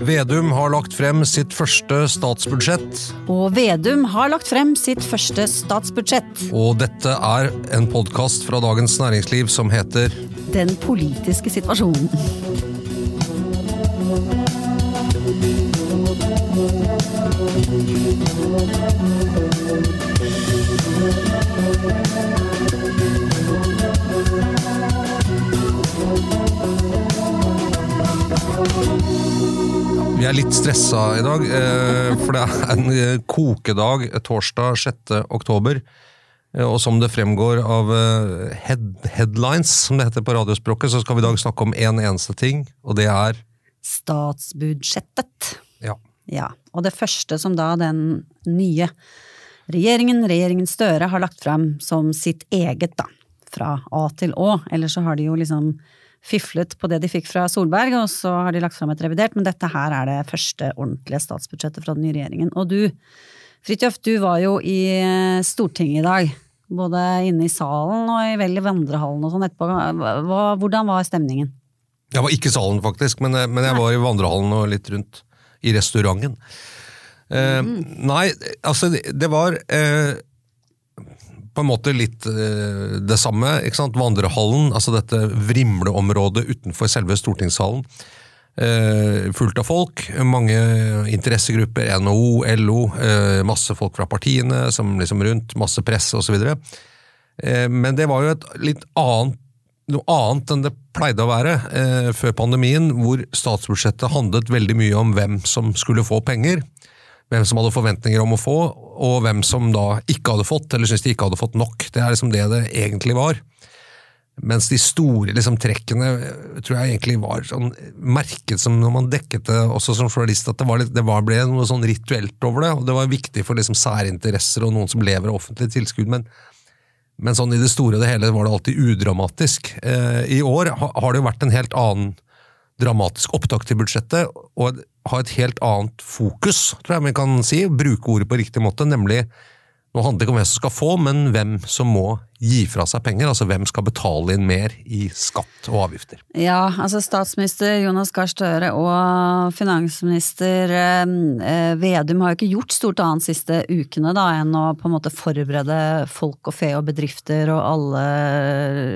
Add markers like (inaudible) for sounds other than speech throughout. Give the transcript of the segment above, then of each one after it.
Vedum har lagt frem sitt første statsbudsjett. Og Vedum har lagt frem sitt første statsbudsjett. Og dette er en podkast fra Dagens Næringsliv som heter Den politiske situasjonen. Vi er litt stressa i dag, eh, for det er en eh, kokedag torsdag 6. oktober. Eh, Og som det fremgår av eh, head, headlines, som det heter på radiospråket, så skal vi i dag snakke om én en eneste ting, og det er Statsbudsjettet. ja, Ja, og det første som da den nye regjeringen, regjeringen Støre, har lagt frem som sitt eget, da. Fra A til Å. Eller så har de jo liksom fiflet på det de fikk fra Solberg, og så har de lagt frem et revidert, men dette her er det første ordentlige statsbudsjettet fra den nye regjeringen. Og du, Fridtjof, du var jo i Stortinget i dag. Både inne i salen og i vel i vandrehallen og sånn etterpå. Hva, hvordan var stemningen? Jeg var ikke i salen, faktisk, men, eh, men jeg var i vandrehallen og litt rundt i restauranten. Eh, nei, altså, det, det var eh, på en måte litt eh, det samme. ikke sant? Vandrehallen, altså dette vrimleområdet utenfor selve stortingssalen. Eh, fullt av folk. Mange interessegrupper, NHO, LO, eh, masse folk fra partiene som liksom rundt, masse presse osv. Eh, men det var jo et litt annet noe annet enn det pleide å være eh, før pandemien, hvor statsbudsjettet handlet veldig mye om hvem som skulle få penger, hvem som hadde forventninger om å få, og hvem som da ikke hadde fått, eller syntes de ikke hadde fått nok. Det er liksom det det egentlig var. Mens de store liksom, trekkene eh, tror jeg egentlig var sånn merket som når man dekket det også som journalist, at det, var litt, det var, ble noe sånn rituelt over det. og Det var viktig for liksom, særinteresser og noen som lever av offentlige tilskudd. men men sånn i det store og det hele var det alltid udramatisk. Eh, I år ha, har det jo vært en helt annen dramatisk opptak til budsjettet, og ha et helt annet fokus, tror jeg vi kan si, bruke ordet på riktig måte, nemlig nå handler det ikke om hvem som skal få, men hvem som må gi fra seg penger. Altså hvem skal betale inn mer i skatt og avgifter. Ja, altså statsminister Jonas Gahr Støre og finansminister eh, Vedum har jo ikke gjort stort annet siste ukene da, enn å på en måte forberede folk og fe og bedrifter og alle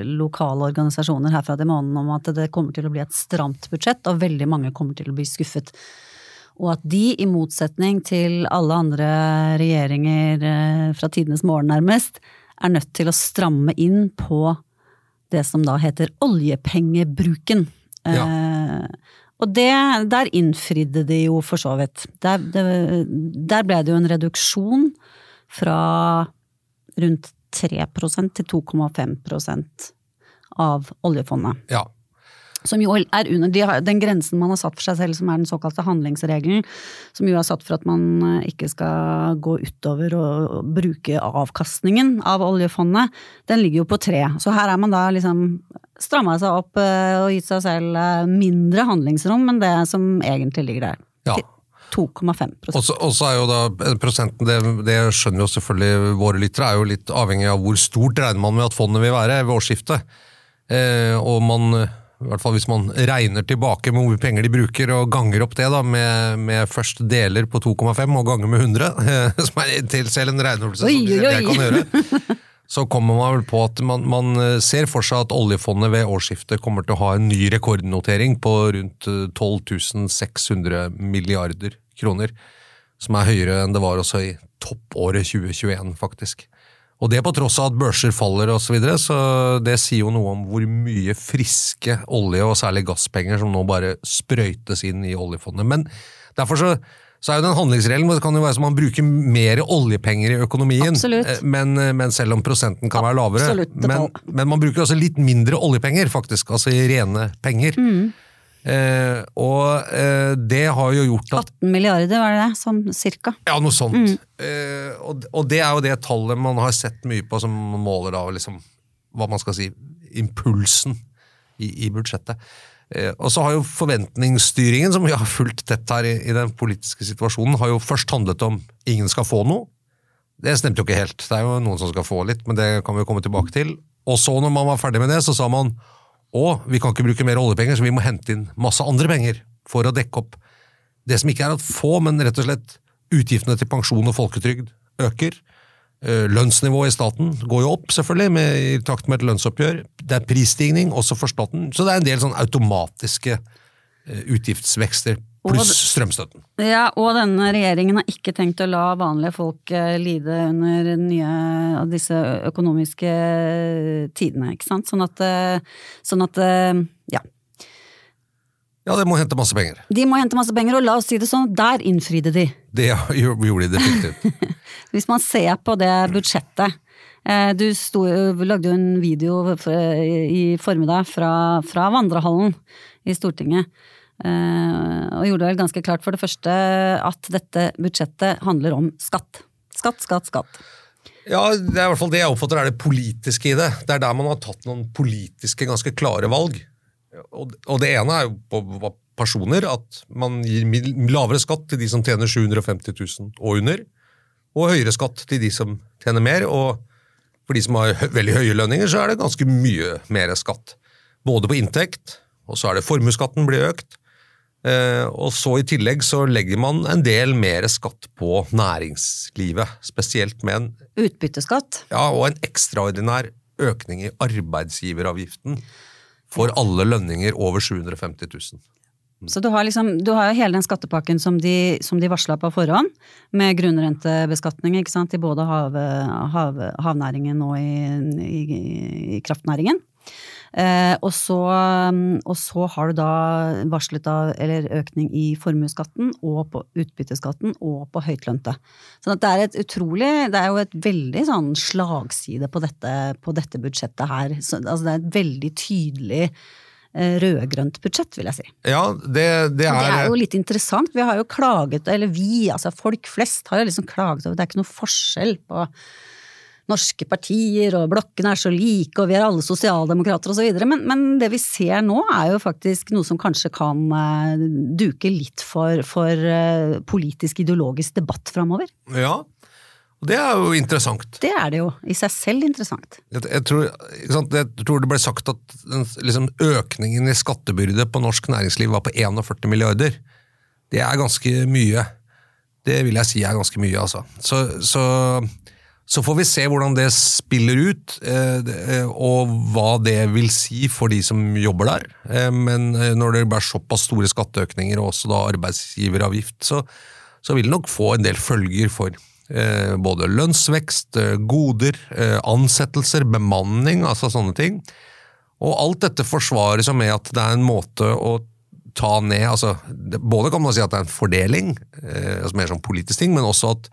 lokale organisasjoner herfra til måneden om at det kommer til å bli et stramt budsjett, og veldig mange kommer til å bli skuffet. Og at de, i motsetning til alle andre regjeringer eh, fra tidenes morgen nærmest, er nødt til å stramme inn på det som da heter oljepengebruken. Ja. Eh, og det, der innfridde de jo for så vidt. Der, det, der ble det jo en reduksjon fra rundt 3% til 2,5 av oljefondet. Ja, Som jo er under de den grensen man har satt for seg selv, som er den såkalte handlingsregelen. Som jo er satt for at man eh, ikke skal gå utover og bruke avkastningen av oljefondet. Den ligger jo på tre. Så her er man da liksom stramma seg opp eh, og gitt seg selv eh, mindre handlingsrom enn det som egentlig ligger der. Ja. 2,5 Og så er jo da prosenten, det, det skjønner jo selvfølgelig våre lyttere, er jo litt avhengig av hvor stort regner man med at fondet vil være ved årsskiftet. Eh, og man, i hvert fall hvis man regner tilbake med hvor mye penger de bruker, og ganger opp det da med, med først deler på 2,5 og ganger med 100, eh, (laughs) som er til selv en regneøvelse som jeg, jeg kan gjøre, så kommer man vel på at man, man eh, ser for seg at oljefondet ved årsskiftet kommer til å ha en ny rekordnotering på rundt eh, 12 600 milliarder kroner. Som er høyere enn det var også i toppåret 2021, faktisk. Og det på tross av at børser faller osv., så, videre, så det sier jo noe om hvor mye friske olje- og særlig gasspenger som nå bare sprøytes inn i oljefondet. Men derfor så, så er jo den handlingsregelen det kan jo være som man bruker mer oljepenger i økonomien, eh, men, men selv om prosenten kan være lavere. Men, men man bruker også litt mindre oljepenger, faktisk, altså i rene penger. Mm. Eh, og eh, det har jo gjort at 18 milliarder, var det det? Sånn cirka. ja, noe sånt. Mm. Eh, og, og det er jo det tallet man har sett mye på som måler da liksom, hva man skal si, impulsen i, i budsjettet. Eh, og så har jo forventningsstyringen, som vi har fulgt tett her i, i den politiske situasjonen, har jo først handlet om ingen skal få noe. Det stemte jo ikke helt. Det er jo noen som skal få litt, men det kan vi jo komme tilbake til. Og så når man var ferdig med det, så sa man å, vi kan ikke bruke mer oljepenger, så vi må hente inn masse andre penger for å dekke opp det som ikke er at få, men rett og slett utgiftene til pensjon og folketrygd øker. Eh, Lønnsnivået i staten går jo opp, selvfølgelig, med, i takt med et lønnsoppgjør. Det er prisstigning også for staten, så det er en del sånn automatiske eh, utgiftsvekster, pluss strømstøtten. Ja, og denne regjeringen har ikke tenkt å la vanlige folk eh, lide under nye av disse økonomiske tidene, ikke sant. Sånn at, eh, sånn at eh, ja. Ja, det må hente masse penger. De må hente masse penger, og la oss si det sånn, der innfridde de. Det (laughs) gjorde de definitivt. (laughs) Hvis man ser på det budsjettet eh, Du sto, lagde jo en video i formiddag fra, fra vandrehallen i Stortinget. Eh, Og gjorde vel ganske klart for det første at dette budsjettet handler om skatt. Skatt, skatt, skatt. Ja, det er i hvert fall det jeg oppfatter er det politiske i det. Det er der man har tatt noen politiske, ganske klare valg. Og, det ene er jo på personer, at man gir lavere skatt til de som tjener 750 000 og under, og høyere skatt til de som tjener mer. Og for de som har veldig høye lønninger, så er det ganske mye mer skatt. Både på inntekt, og så er det formuesskatten blir økt. Eh, og så i tillegg så legger man en del mer skatt på næringslivet, spesielt med en Utbytteskatt. ja, og en ekstraordinær økning i arbeidsgiveravgiften for alle lønninger over 750 000. Så du har, liksom, du har jo hele den skattepakken som de, som de varsla på forhånd, med grunnrentebeskatning ikke sant, i både hav, hav, havnæringen og i, i, i kraftnæringen. Eh, og, så, og så har du da varslet av, eller økning i formuesskatten og på utbytteskatten og på høytlønte. Sånn det er et utrolig Det er jo et veldig sånn slagside på dette, på dette budsjettet her. Så, altså det er et veldig tydelig eh, rød-grønt budsjett, vil jeg si. Ja, det, det er, Det er jo litt interessant. Vi har jo klaget, eller vi, altså folk flest, har jo liksom klaget over at det er ikke noe forskjell på norske partier, og blokkene er så like, og vi er alle sosialdemokrater osv. Men, men det vi ser nå er jo faktisk noe som kanskje kan eh, duke litt for, for eh, politisk ideologisk debatt framover. ja, og det er jo interessant. Det er det jo i seg selv interessant. Jeg, jeg, tror, jeg tror det ble sagt at den, liksom, økningen i skattebyrde på norsk næringsliv var på 41 milliarder. Det er ganske mye. Det vil jeg si er ganske mye, altså. Så, så, så får vi se hvordan det spiller ut, eh, eh, og hva det vil si for de som jobber der. Eh, men når det blir såpass store skatteøkninger, og også da arbeidsgiveravgift, så, så vil det nok få en del følger for både lønnsvekst, goder, ansettelser, bemanning, altså sånne ting. Og alt dette forsvares med at det er en måte å ta ned altså, Både kan man si at det er en fordeling, altså mer sånn politisk ting, men også at,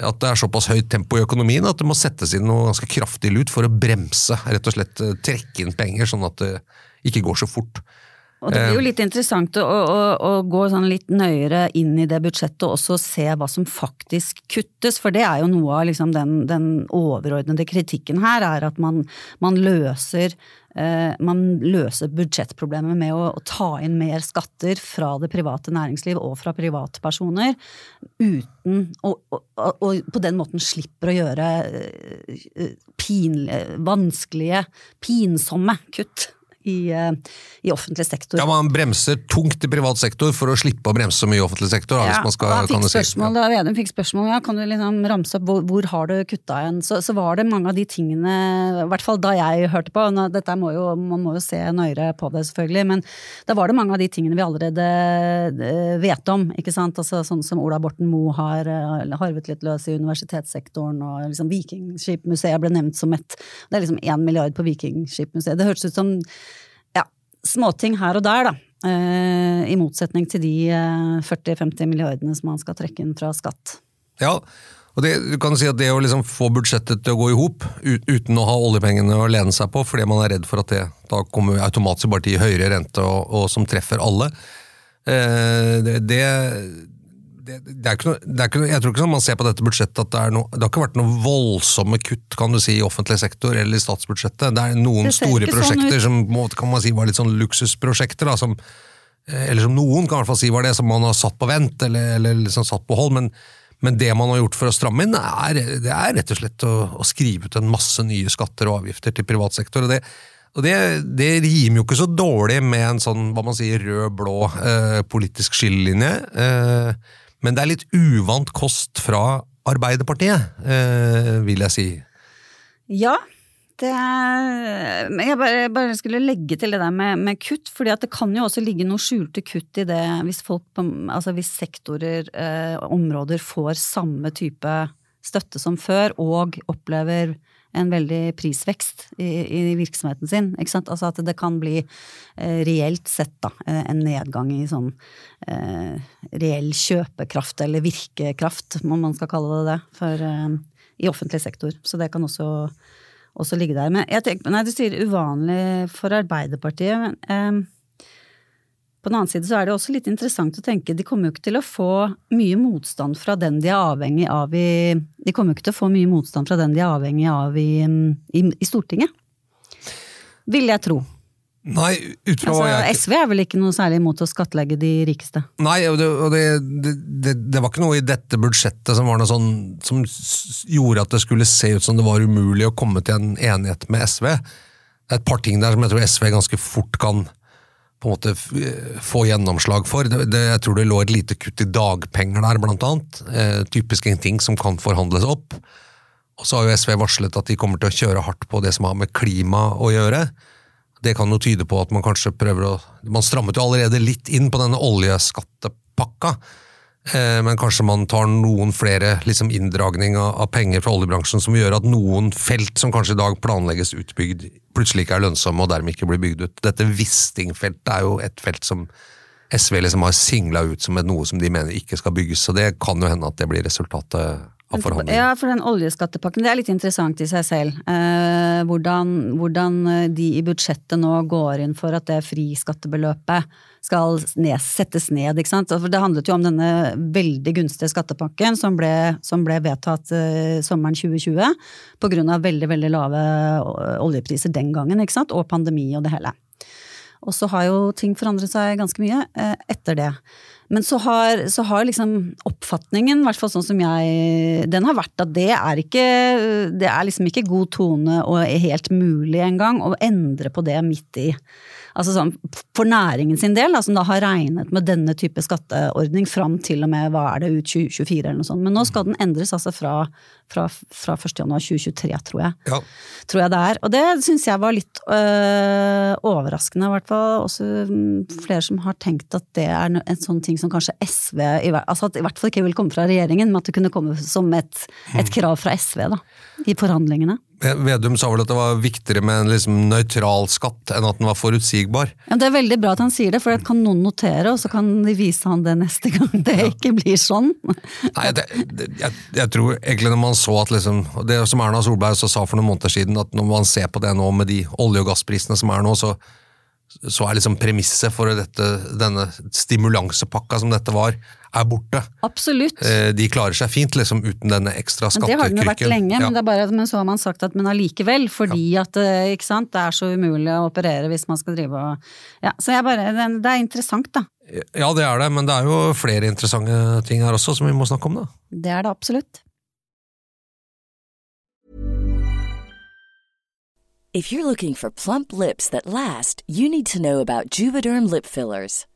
at det er såpass høyt tempo i økonomien at det må settes inn noe ganske kraftig lut for å bremse, rett og slett eh, trekke inn penger, sånn at det ikke går så fort. Og det blir jo litt interessant å, å, å gå sånn litt nøyere inn i det budsjettet og også se hva som faktisk kuttes, for det er jo noe av liksom den, den, overordnede kritikken her, er at man, man løser eh, man løser budsjettproblemet med å, ta inn mer skatter fra det private næringsliv og fra privatpersoner, uten og, og, og på den måten slipper å gjøre eh, pinlige, vanskelige, pinsomme kutt i, eh, i, offentlig sektor. Ja, Man bremser tungt i privat sektor for å slippe å bremse så mye i offentlig sektor. Da, ja, hvis man skal, han fikk spørsmål, ja. Vedum fikk spørsmål ja, kan du liksom ramse opp hvor, hvor har du kutta igjen, så, så, var det mange av de tingene, i hvert fall da jeg hørte på, nå, dette må jo, man må jo se nøyere på det selvfølgelig, men da var det mange av de tingene vi allerede eh, vet om. ikke sant, altså Sånn som Ola Borten Moe har eh, harvet litt løs i universitetssektoren, og liksom Vikingskipmuseet ble nevnt som et Det er liksom én milliard på Vikingskipmuseet. Det hørtes ut som småting her og der, da. Eh, I motsetning til de 40-50 eh, milliardene som man skal trekke inn fra skatt. Ja, og det, du kan si at det å liksom få budsjettet til å gå i hop uten å ha oljepengene å lene seg på, fordi man er redd for at det da kommer automatisk bare til høyere rente og, og som treffer alle, eh, det, det, det, det, er noe, det er ikke noe, Jeg tror ikke sånn man ser på dette budsjettet at det, er noe, det har ikke vært noen voldsomme kutt kan du si, i offentlig sektor eller i statsbudsjettet. Det er noen store sånn prosjekter sånn som kan man si var litt sånn luksusprosjekter. Da, som, eh, eller som noen kan i hvert fall si var det, som man har satt på vent eller, eller liksom satt på hold. Men, men, det man har gjort for å stramme inn, er, det er rett og slett å, å, skrive ut en masse nye skatter og avgifter til privat sektor. og det og det, det, rimer jo ikke så dårlig med en sånn hva man sier, rød-blå eh, politisk skillelinje. Eh, men det er litt uvant kost fra Arbeiderpartiet, eh, vil jeg si. Ja, det er, jeg bare, bare, skulle legge til det der med, med, kutt, fordi det kan jo også ligge noe skjulte kutt i det hvis, folk, altså hvis sektorer, eh, områder, får samme type støtte som før og opplever en veldig prisvekst i, i virksomheten sin. Altså at det kan bli eh, reelt sett da, eh, en nedgang i sånn eh, reell kjøpekraft, eller virkekraft, om man skal kalle det det, for, eh, i offentlig sektor. Så det kan også, også ligge der. Men jeg tenker, nei, du sier uvanlig for Arbeiderpartiet. men eh, på den annen side så er det også litt interessant å tenke, de kommer jo ikke til å få mye motstand fra den de er avhengig av i De kommer jo ikke til å få mye motstand fra den de er avhengig av i, i, i Stortinget. Vil jeg tro. Nei, ut fra altså, jeg... SV er vel ikke noe særlig imot å skattlegge de rikeste? Nei, og, det, og det, det, det, var ikke noe i dette budsjettet som var noe sånn som gjorde at det skulle se ut som det var umulig å komme til en enighet med SV. Det er et par ting der som jeg tror SV ganske fort kan på en måte få gjennomslag for. Det, det, jeg tror det lå et lite kutt i dagpenger der, blant annet. Eh, typisk en ting som kan forhandles opp. Og så har jo SV varslet at de kommer til å kjøre hardt på det som har med klima å gjøre. Det kan jo tyde på at man kanskje prøver å Man strammet jo allerede litt inn på denne oljeskattepakka. Eh, men kanskje man tar noen flere liksom inndragning av penger fra oljebransjen som gjør at noen felt som kanskje i dag planlegges utbygd, plutselig ikke er lønnsomme og dermed ikke blir bygd ut. Dette Wisting-feltet er jo et felt som SV liksom har singla ut som noe som de mener ikke skal bygges, så det kan jo hende at det blir resultatet av forhandlingene. Ja, for den oljeskattepakken, det er litt interessant i seg selv. Eh, hvordan, hvordan de i budsjettet nå går inn for at det friskattebeløpet skal settes ned. ikke sant? For det handlet jo om denne veldig gunstige skattepakken som ble, som ble vedtatt uh, sommeren 2020 på grunn av veldig, veldig lave oljepriser den gangen, ikke sant? og pandemi og det hele. Og så har jo ting forandret seg ganske mye uh, etter det. Men så har, så har liksom oppfatningen, i hvert fall sånn som jeg Den har vært at det er ikke Det er liksom ikke god tone og helt mulig engang å endre på det midt i altså sånn, for næringen sin del, da, som da har regnet med denne type skatteordning fram til og med hva er det, ut 2024 eller noe sånt. Men nå skal den endres altså fra, fra, fra 1. januar 2023, tror jeg. Ja. Tror jeg det er. Og det syns jeg var litt øh, overraskende, i hvert fall. Også mm, flere som har tenkt at det er en sånn ting som kanskje SV altså at i hvert fall ikke vil komme fra regjeringen, men at det kunne komme som et, et krav fra SV da, i forhandlingene. Vedum sa vel at det var viktigere med en liksom nøytral skatt enn at den var forutsigbar. Ja, Det er veldig bra at han sier det, for det kan noen notere, og så kan de vise han det neste gang det ja. ikke blir sånn. Nei, det, det, jeg, jeg, tror egentlig når man så at liksom, Det som Erna Solberg sa for noen måneder siden, at når man ser på det nå med de olje- og gassprisene som er nå, så, så er liksom premisset for dette, denne stimulansepakka som dette var, er borte. Absolutt. Eh, de klarer seg fint liksom uten denne ekstra Men det har den jo vært lenge, Ja. men, det er bare, men så har man sagt at men allikevel, fordi at eh, ikke sant, det er så umulig å operere hvis man skal drive og ja, Så jeg bare, det, det er interessant, da. Ja, det er det, men det er jo flere interessante ting her også som vi må snakke om, da. Det er det absolutt. If you're looking for plump lips that last, you need to know about Juvederm lip fillers.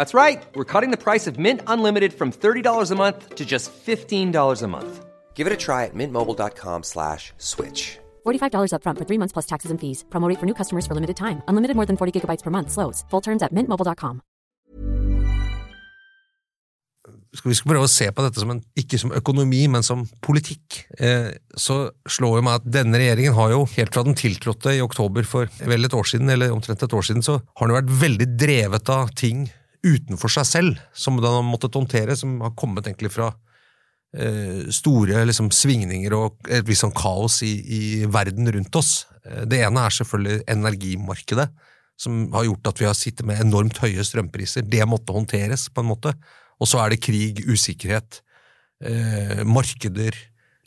That's right. We're cutting the price of Mint Unlimited from $30 a month to just $15 a month. Give it a try at mintmobile.com slash switch. $45 up front for three months plus taxes and fees. Promo for new customers for limited time. Unlimited more than 40 gigabytes per month. Slows. Full terms at mintmobile.com. vi skal prøve å se på dette som en, ikke som økonomi, men som politikk, eh, så slår jo meg at denne regjeringen har jo, helt fra den tiltrådte i oktober for vel et år siden, eller omtrent et år siden, så har den vært veldig drevet av ting utenfor seg selv, som den har måttet håndtere, som har kommet egentlig fra eh, store liksom, svingninger og et visst sånn kaos i, i verden rundt oss. Eh, det ene er selvfølgelig energimarkedet, som har gjort at vi har sittet med enormt høye strømpriser. Det måtte håndteres, på en måte. Og så er det krig, usikkerhet, eh, markeder,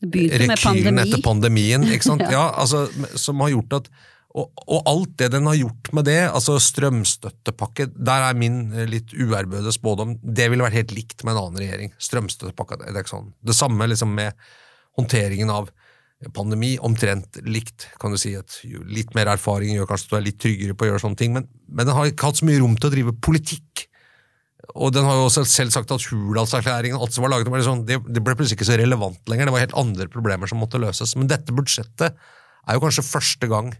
rekylen pandemi. etter pandemien, ikke sant? (laughs) Ja. ja. altså, som har gjort at og, og alt det den har gjort med det, altså strømstøttepakke, der er min eh, litt uærbøde spådom, det ville vært helt likt med en annen regjering. Strømstøttepakke, det er ikke sånn. Det samme liksom med håndteringen av pandemi, omtrent likt, kan du si. at Litt mer erfaring gjør kanskje at du er litt tryggere på å gjøre sånne ting, men, men den har ikke hatt så mye rom til å drive politikk. Og den har jo også selv sagt at Hurdalserklæringen alt som var laget, sånn, det, det ble plutselig ikke så relevant lenger. Det var helt andre problemer som måtte løses. Men dette budsjettet er jo kanskje første gang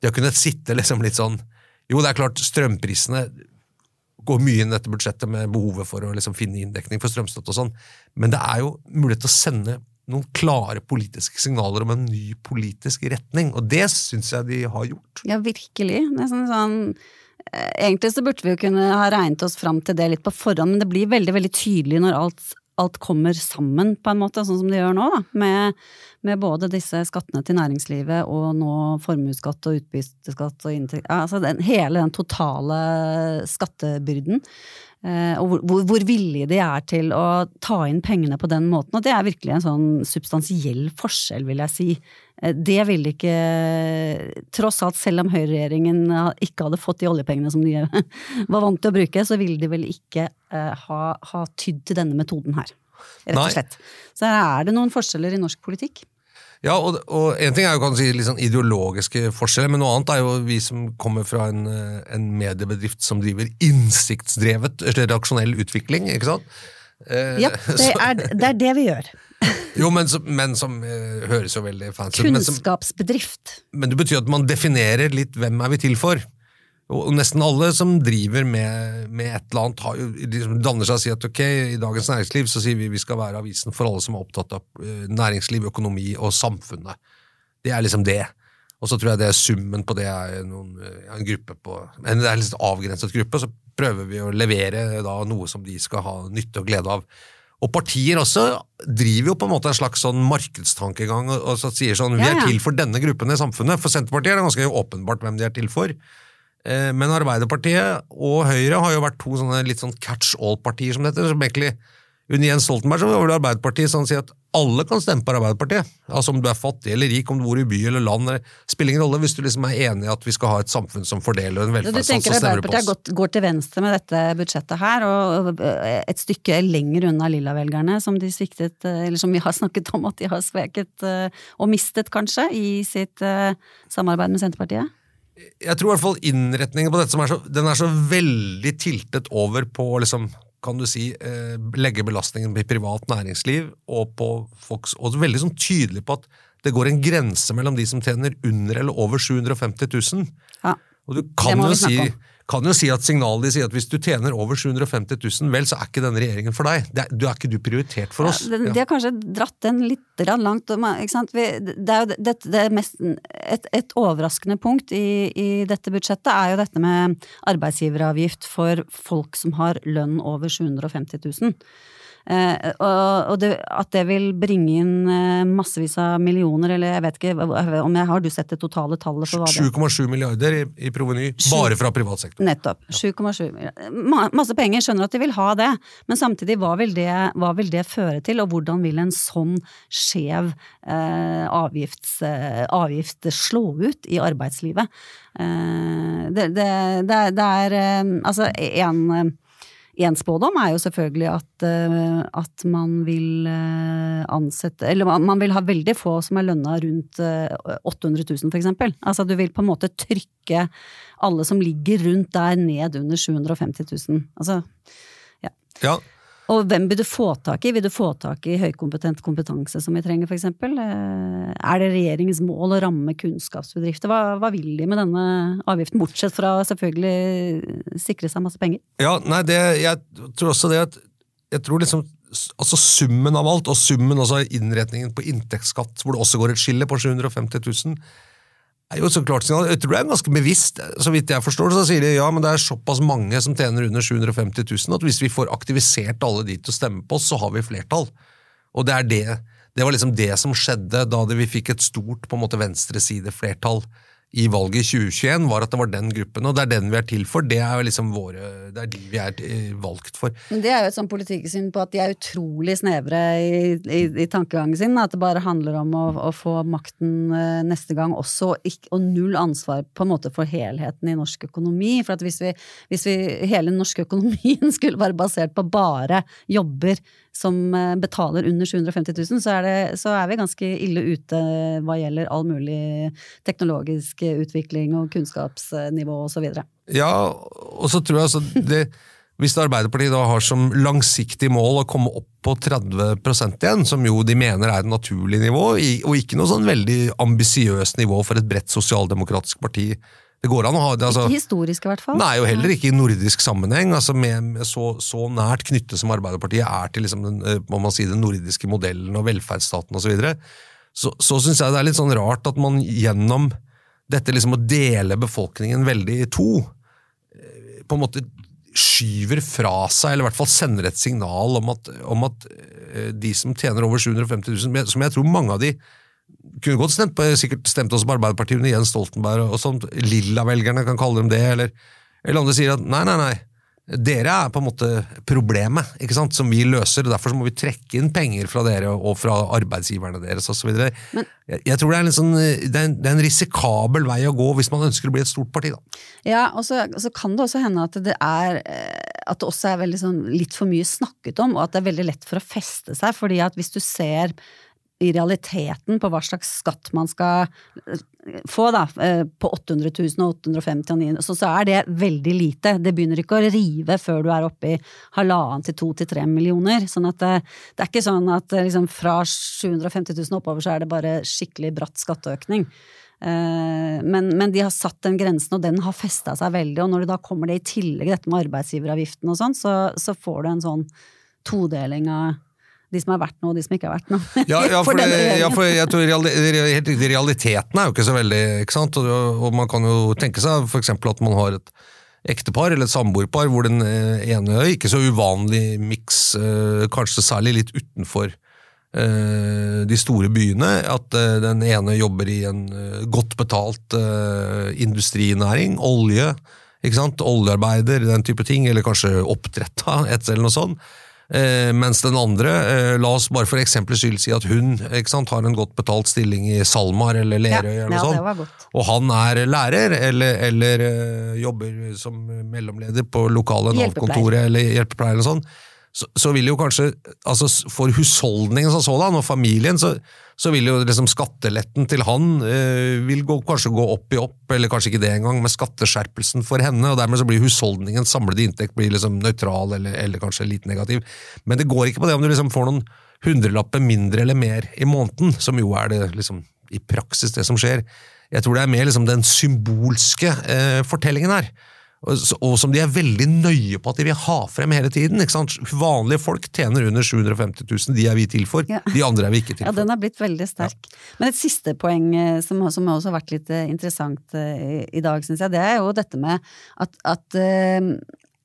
de har kunnet sitte liksom litt sånn Jo, det er klart, strømprisene går mye inn i dette budsjettet med behovet for å liksom finne inndekning for strømstøtte og sånn, men det er jo mulighet til å sende noen klare politiske signaler om en ny politisk retning, og det syns jeg de har gjort. Ja, virkelig. Nesten sånn eh, Egentlig så burde vi jo kunne ha regnet oss fram til det litt på forhånd, men det blir veldig, veldig tydelig når alt, alt kommer sammen, på en måte, sånn som det gjør nå, da. Med, med både disse skattene til næringslivet og nå formuesskatt og utbytteskatt og inntekt Altså den, hele den totale skattebyrden. Eh, og hvor, hvor, hvor villige de er til å ta inn pengene på den måten. Og det er virkelig en sånn substansiell forskjell, vil jeg si. Eh, Det ville ikke Tross alt, selv om høyreregjeringen ikke hadde fått de oljepengene som de (laughs) var vant til å bruke, så ville de vel ikke eh, ha, ha tydd til denne metoden her. Rett og slett. Så her er det noen forskjeller i norsk politikk. Ja, og, og en ting er jo kan si, litt sånn ideologiske forskjeller, men noe annet er jo vi som kommer fra en, eh, en mediebedrift som driver innsiktsdrevet redaksjonell utvikling. ikke sant? Eh, Ja, det er, det er det vi gjør. (laughs) Jo, men som, men som eh, høres jo veldig fancy ut. men som- Kunnskapsbedrift. Men det betyr at man definerer litt hvem er vi til for. Og nesten alle som driver med, med et eller annet, har liksom danner seg og sier at ok, i Dagens Næringsliv så sier vi vi skal være avisen for alle som er opptatt av eh, næringsliv, økonomi og samfunnet. Det er liksom det. Og så tror jeg det er summen på det er noen, eh, en gruppe på En det litt avgrenset gruppe, så prøver vi å levere da noe som de skal ha nytte og glede av. Og partier også driver jo på en måte en slags sånn markedstankegang og, og så sier sånn vi er til for denne gruppen i samfunnet. For Senterpartiet er det ganske åpenbart hvem de er til for. Eh, Men Arbeiderpartiet og Høyre har jo vært to sånne litt sånn catch all-partier, som dette. Som egentlig, under Jens Stoltenberg så var det Arbeiderpartiet sånn å si at alle kan stemme på Arbeiderpartiet. Altså Om du er fattig eller rik, om du bor i by eller land, det spiller ingen rolle. Hvis du liksom er enig i at vi skal ha et samfunn som fordeler en velferd, velferdsstat, så stemmer du på Arbeiderpartiet oss. Arbeiderpartiet gått, går til venstre med dette budsjettet her, og øh, et stykke lenger unna Lilla-velgerne, som de sviktet, øh, eller som vi har (laughs) snakket om at de har sveket og mistet, kanskje, i sitt samarbeid med Senterpartiet? Jeg tror i hvert fall innretningen på dette som er så, den er så veldig tiltet over på liksom, kan du si, eh, legge belastningen på privat næringsliv og på folks, og veldig sånn tydelig på at det går en grense mellom de som tjener under eller over 750 000. Ja. Og du kan jo, si, om. Kan jo si at signalet de sier at hvis du tjener over 750 000, vel, så er ikke denne regjeringen for deg. Det er, du er ikke du prioritert for oss. Ja, de, de har kanskje dratt den litt langt. Ikke sant? Vi, det er jo det, det er mest, et, et overraskende punkt i, i dette budsjettet er jo dette med arbeidsgiveravgift for folk som har lønn over 750 000. Eh, og det, at det vil bringe inn eh, massevis av millioner, eller jeg vet ikke om jeg har du sett det totale tallet for hva det 7,7 milliarder i, i proveny, bare fra privat sektor. Nettopp. 7,7 milliarder. Masse penger, skjønner at de vil ha det, men samtidig, hva vil det, hva vil det føre til, og hvordan vil en sånn skjev eh, avgifts, eh, avgift slå ut i arbeidslivet? Eh, det, det, det, er- eh, altså en en spådom er jo selvfølgelig at, eh, at man vil eh, ansette Eller man- vil ha veldig få som er lønna rundt eh, 800 000, for eksempel. Altså du vil på en måte trykke alle som ligger rundt der ned under 750 000. Altså, Ja, og hvem vil du få tak i? Vil du få tak i høykompetent kompetanse som vi trenger, eksempel? Eh, Er det regjeringens mål å ramme kunnskapsbedrifter? Hva, hva vil de med denne avgiften, bortsett fra selvfølgelig sikre seg masse penger? Ja, nei, det, jeg tror også det at Jeg tror liksom Altså summen av alt, og summen også innretningen på inntektsskatt, hvor det også går et skille på 750 000, er jo så klart signal. Jeg tror det er ganske bevisst. Så vidt jeg forstår så sier de ja, men det er såpass mange som tjener under 750 000, at hvis vi får aktivisert alle de til å stemme på oss, så har vi flertall. Og det er det. Det var liksom det som skjedde da vi fikk et stort på en måte venstresideflertall i valget i 2021, var at det var den gruppen, og det er den vi er til for. Det er jo liksom våre, det er de vi er eh, valgt for. Men det er jo et sånn politikksyn på at de er utrolig snevre i, i, i tankegangen sin. At det bare handler om å, å få makten eh, neste gang også, og null ansvar på en måte for helheten i norsk økonomi. For at hvis vi, hvis vi hele den norske økonomien (laughs) skulle være basert på bare jobber som eh, betaler under 750 000, så er, det, så er vi ganske ille ute hva gjelder all mulig teknologisk utvikling og kunnskapsnivå osv. Ja, og så tror jeg altså det, Hvis Arbeiderpartiet da har som langsiktig mål å komme opp på 30 igjen, som jo de mener er et naturlig nivå, og ikke noe sånn veldig ambisiøst nivå for et bredt sosialdemokratisk parti Det går an å ha det, altså Ikke historisk, i hvert fall. Nei, og heller ikke i nordisk sammenheng. altså med, så, så nært knyttet som Arbeiderpartiet er til liksom den, eh, må man si, den nordiske modellen og velferdsstaten osv., så, videre, så, så syns jeg det er litt sånn rart at man gjennom dette liksom å dele befolkningen veldig i to, eh, på en måte skyver fra seg, eller i hvert fall sender et signal om at, om at eh, de som tjener over 750 000, som jeg tror mange av de kunne godt stemt på, sikkert stemt også på Arbeiderpartiet under Jens Stoltenberg og sånt, Lilla-velgerne kan kalle dem det, eller, eller andre sier at nei, nei, nei, dere er på en måte problemet, ikke sant, som vi løser, og derfor så må vi trekke inn penger fra dere og fra arbeidsgiverne deres osv. Jeg, jeg tror det er, en sånn, det, er en, det er en risikabel vei å gå hvis man ønsker å bli et stort parti. da. Ja, og så, så kan det også hende at det er eh, At det også er sånn litt for mye snakket om, og at det er veldig lett for å feste seg, fordi at hvis du ser i realiteten på hva slags skatt man skal eh, få, da, eh, på 800 000 og 850 og 900 så, så er det veldig lite. Det begynner ikke å rive før du er oppe i halvannen til to til tre millioner. Sånn at det, det er ikke sånn at eh, liksom, fra 750 000 oppover så er det bare skikkelig bratt skatteøkning. Men, men, de har satt den grensen, og den har festa seg veldig. Og når det da kommer det i tillegg, dette med arbeidsgiveravgiften og sånn, så, så får du en sånn todeling av de som har vært noe, og de som ikke har vært noe. Ja, ja, (laughs) for, for ja, for jeg tror Realiteten er jo ikke så veldig ikke sant? Og, og man kan jo tenke seg f.eks. at man har et ektepar eller et samboerpar hvor den eh, ene ikke så uvanlig miks, eh, kanskje særlig litt utenfor eh, de store byene, at den ene jobber i en godt betalt industrinæring, olje, ikke sant? oljearbeider, den type ting, eller kanskje oppdrett av et eller noe sånt. Eh, mens den andre, eh, la oss bare for eksemplets skyld si at hun sant, har en godt betalt stilling i SalMar eller Lerøy, ja, eller noe ja, sånt, og han er lærer eller, eller uh, jobber som mellomleder på lokale Nav-kontoret eller hjelpepleier eller sånn, så, så, vil jo kanskje altså For husholdningen som sådan, og familien, så, så vil jo liksom skatteletten til han eh, vil gå, kanskje gå opp i opp, eller kanskje ikke det engang, med skatteskjerpelsen for henne. og Dermed så blir husholdningens samlede inntekt blir liksom nøytral, eller, eller, kanskje litt negativ. Men det går ikke på det om du liksom får noen hundrelapper mindre eller mer i måneden, som jo er det liksom i praksis det som skjer. Jeg tror det er mer liksom den symbolske eh, fortellingen her og som de er veldig nøye på at de vil ha frem hele tiden. Vanlige folk tjener under 750 000, de er vi til for. Ja. De andre er vi ikke til (laughs) for. Ja, den har blitt veldig sterk. Ja. Men et siste poeng eh, som, som også har vært litt eh, interessant i, i dag, syns jeg, det er jo dette med at, at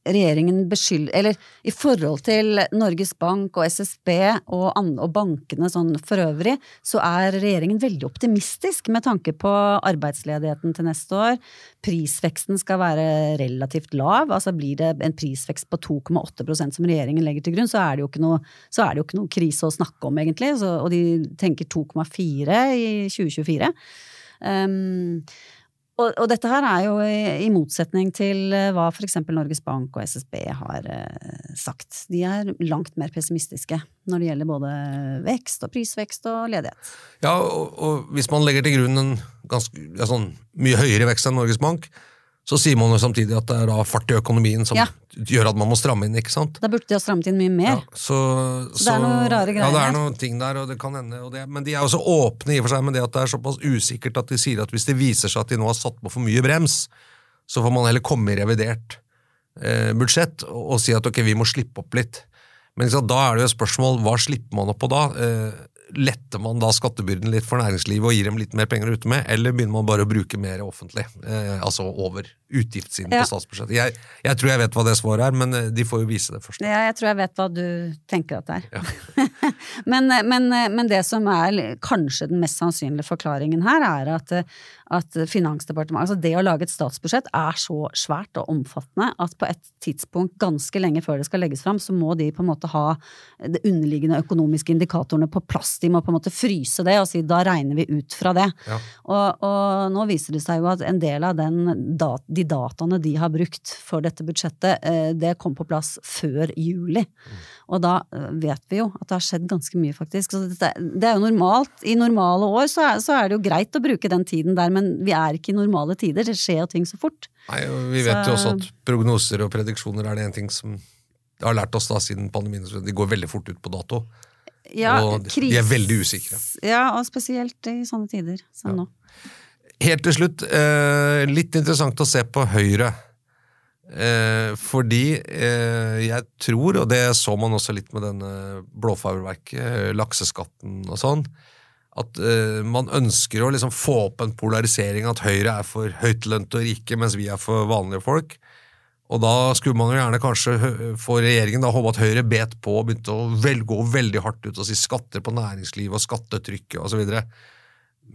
regjeringen beskylder Eller i forhold til Norges Bank og SSB og, og bankene sånn for øvrig, så er regjeringen veldig optimistisk med tanke på arbeidsledigheten til neste år. Prisveksten skal være relativt lav. altså Blir det en prisvekst på 2,8% som regjeringen legger til grunn, så er det jo ikke noe, jo ikke noe krise å snakke om, egentlig. Så, og de tenker 2,4 i 2024. Um, og, og, dette her er jo i, i motsetning til eh, hva eksempel Norges Bank og SSB har eh, sagt. De er langt mer pessimistiske når det gjelder både vekst og prisvekst og ledighet. Ja, og, og hvis man legger til grunn en ganske, ja, sånn, mye høyere vekst enn Norges Bank, så sier man jo samtidig at det er da fart i økonomien som ja. gjør at man må stramme inn. ikke sant? Da burde de ha strammet inn mye mer. Ja, så, så, så, det er noen rare greier Ja, det er noen ting der, og det kan hende, det, men de er også åpne i og for seg med det at det er såpass usikkert at de sier at hvis det viser seg at de nå har satt på for mye brems, så får man heller komme i revidert eh, budsjett og, og, si at ok, vi må slippe opp litt. Men liksom, da er det jo et spørsmål hva slipper man opp på da? Eh, letter man da skattebyrden litt for næringslivet og gir dem litt mer penger å rutte med, eller begynner man bare å bruke mer offentlig? Eh, altså over utgiftssiden ja. på statsbudsjettet. Jeg, jeg, tror jeg vet hva det svaret er, men eh, de får jo vise det først. Ja, jeg tror jeg vet hva du tenker at det er. Ja. (laughs) men, eh, men, eh, men, det som er kanskje den mest sannsynlige forklaringen her, er at, at Finansdepartementet Altså det å lage et statsbudsjett er så svært og omfattende at på et tidspunkt ganske lenge før det skal legges fram, så må de på en måte ha de underliggende økonomiske indikatorene på plass. De må på en måte fryse det og si da regner vi ut fra det. Ja. Og, og, nå viser det seg jo at en del av den, de dataene de har brukt for dette budsjettet, eh, det kom på plass før juli. Mm. Og da eh, vet vi jo at det har skjedd ganske mye, faktisk. Så det, det er jo normalt. I normale år så er, så er, det jo greit å bruke den tiden der, men vi er ikke i normale tider. Det skjer jo ting så fort. Nei, og Vi vet så, jo også at prognoser og prediksjoner er det en ting som har lært oss da siden pandemien. De går veldig fort ut på dato. Ja, og kris, de er veldig usikre. Ja, og spesielt i sånne tider som ja. nå. Helt til slutt, eh, litt interessant å se på Høyre. Eh, fordi eh, jeg tror, og det så man også litt med denne blåfarververket, eh, lakseskatten og sånn, at uh, man ønsker å liksom få opp en polarisering, at Høyre er for høytlønte og rike, mens vi er for vanlige folk. Og da skulle man jo gjerne kanskje få regjeringen da håpe at Høyre bet på og begynte å vel, gå veldig hardt ut og si skatter på næringslivet og skattetrykket osv.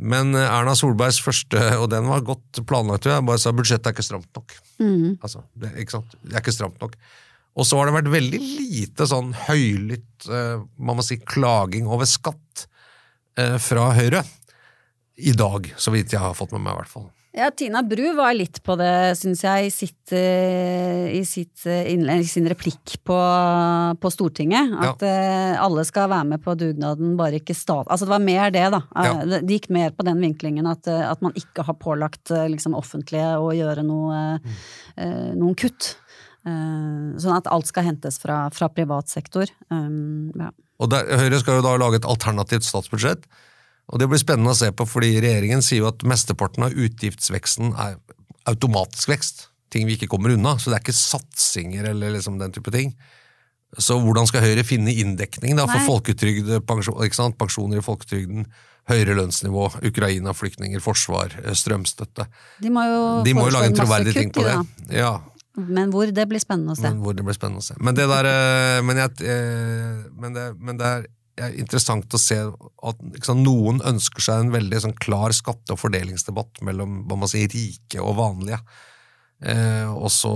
Men eh, Erna Solbergs første, og den var godt planlagt, jeg bare sa budsjettet er ikke stramt nok. Mm. Altså, det, ikke det er ikke stramt nok. Og så har det vært veldig lite sånn høylytt uh, man må si, klaging over skatt fra Høyre. I dag, så vidt jeg har fått med meg, i hvert fall. Ja, Tina Bru var litt på det, syns jeg, i, sitt, eh, i, sitt eh, innlegg, i sin replikk på, på Stortinget. At ja. alle skal være med på dugnaden, bare ikke stat... Altså det var mer det, da. Ja. Det gikk mer på den vinklingen at, at man ikke har pålagt liksom, offentlige å gjøre noe, mm. noen kutt. Sånn at alt skal hentes fra, fra privat sektor. Ja. Og der, Høyre skal jo da lage et alternativt statsbudsjett. Og Det blir spennende å se på, fordi regjeringen sier jo at mesteparten av utgiftsveksten er automatisk vekst. Ting vi ikke kommer unna. Så det er ikke satsinger eller liksom den type ting. Så hvordan skal Høyre finne inndekning da, for folketrygd, pensjon, pensjoner i folketrygden, høyere lønnsnivå, Ukraina-flyktninger, forsvar, eh, strømstøtte? De må jo, De må jo lage en troverdig ting på det. Ja. Men hvor, det blir spennende å se. Men hvor det blir spennende å se. Men det der, eh, men, jeg, eh, men, det, men det er er interessant å se at liksom, noen ønsker seg en veldig sånn, klar skatte- og fordelingsdebatt mellom hva man sier, rike og vanlige. Eh, og så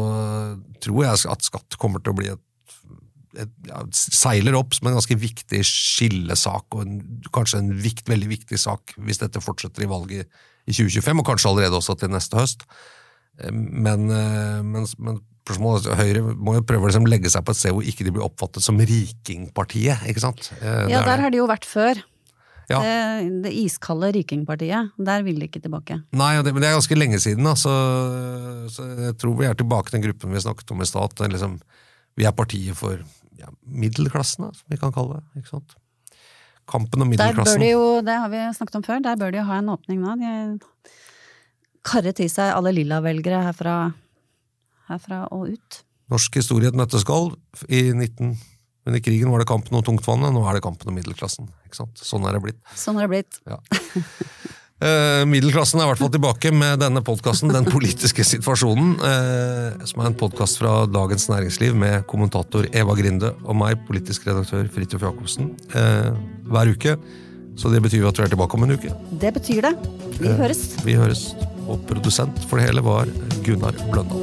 tror jeg at skatt kommer til å bli et, et ja, seiler opp som en ganske viktig skillesak, og en, kanskje en vikt, veldig viktig sak hvis dette fortsetter i valget i 2025, og kanskje allerede også til neste høst. Eh, men, men, men Høyre må jo prøve å liksom legge seg på et sted hvor ikke de blir oppfattet som rikingpartiet. ikke sant? Eh, ja, der har de jo vært før. Ja. Det, det, iskalde rikingpartiet. Der vil de ikke tilbake. Nei, det, men det er ganske lenge siden. Da, så, så, jeg tror vi er tilbake til den gruppen vi snakket om i stad. Liksom, vi er partiet for ja, middelklassen, som vi kan kalle det. ikke sant? Kampen om middelklassen. Der bør de jo, Det har vi snakket om før. Der bør de jo ha en åpning nå. De karrer til seg alle lilla-velgere herfra herfra og ut. Norsk historie et nøtteskall. I 19... Under krigen var det kampen om tungtvannet, nå er det kampen om middelklassen. Sånn er det blitt. Sånn er det blitt. Ja. (laughs) Eh, middelklassen er i hvert fall tilbake med denne podkasten, Den politiske situasjonen, eh, som er en podkast fra Dagens Næringsliv med kommentator Eva Grinde og meg, politisk redaktør Fridtjof Jacobsen, eh, hver uke. Så det betyr at vi er tilbake om en uke. Det betyr det. Vi eh, høres. Vi høres. Og produsent for det hele var Gunnar Bløndal.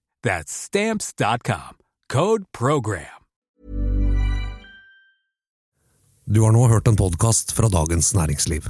That's Stamps.com. Code PROGRAM. Du har nå hørt en podcast fra Dagens Næringsliv.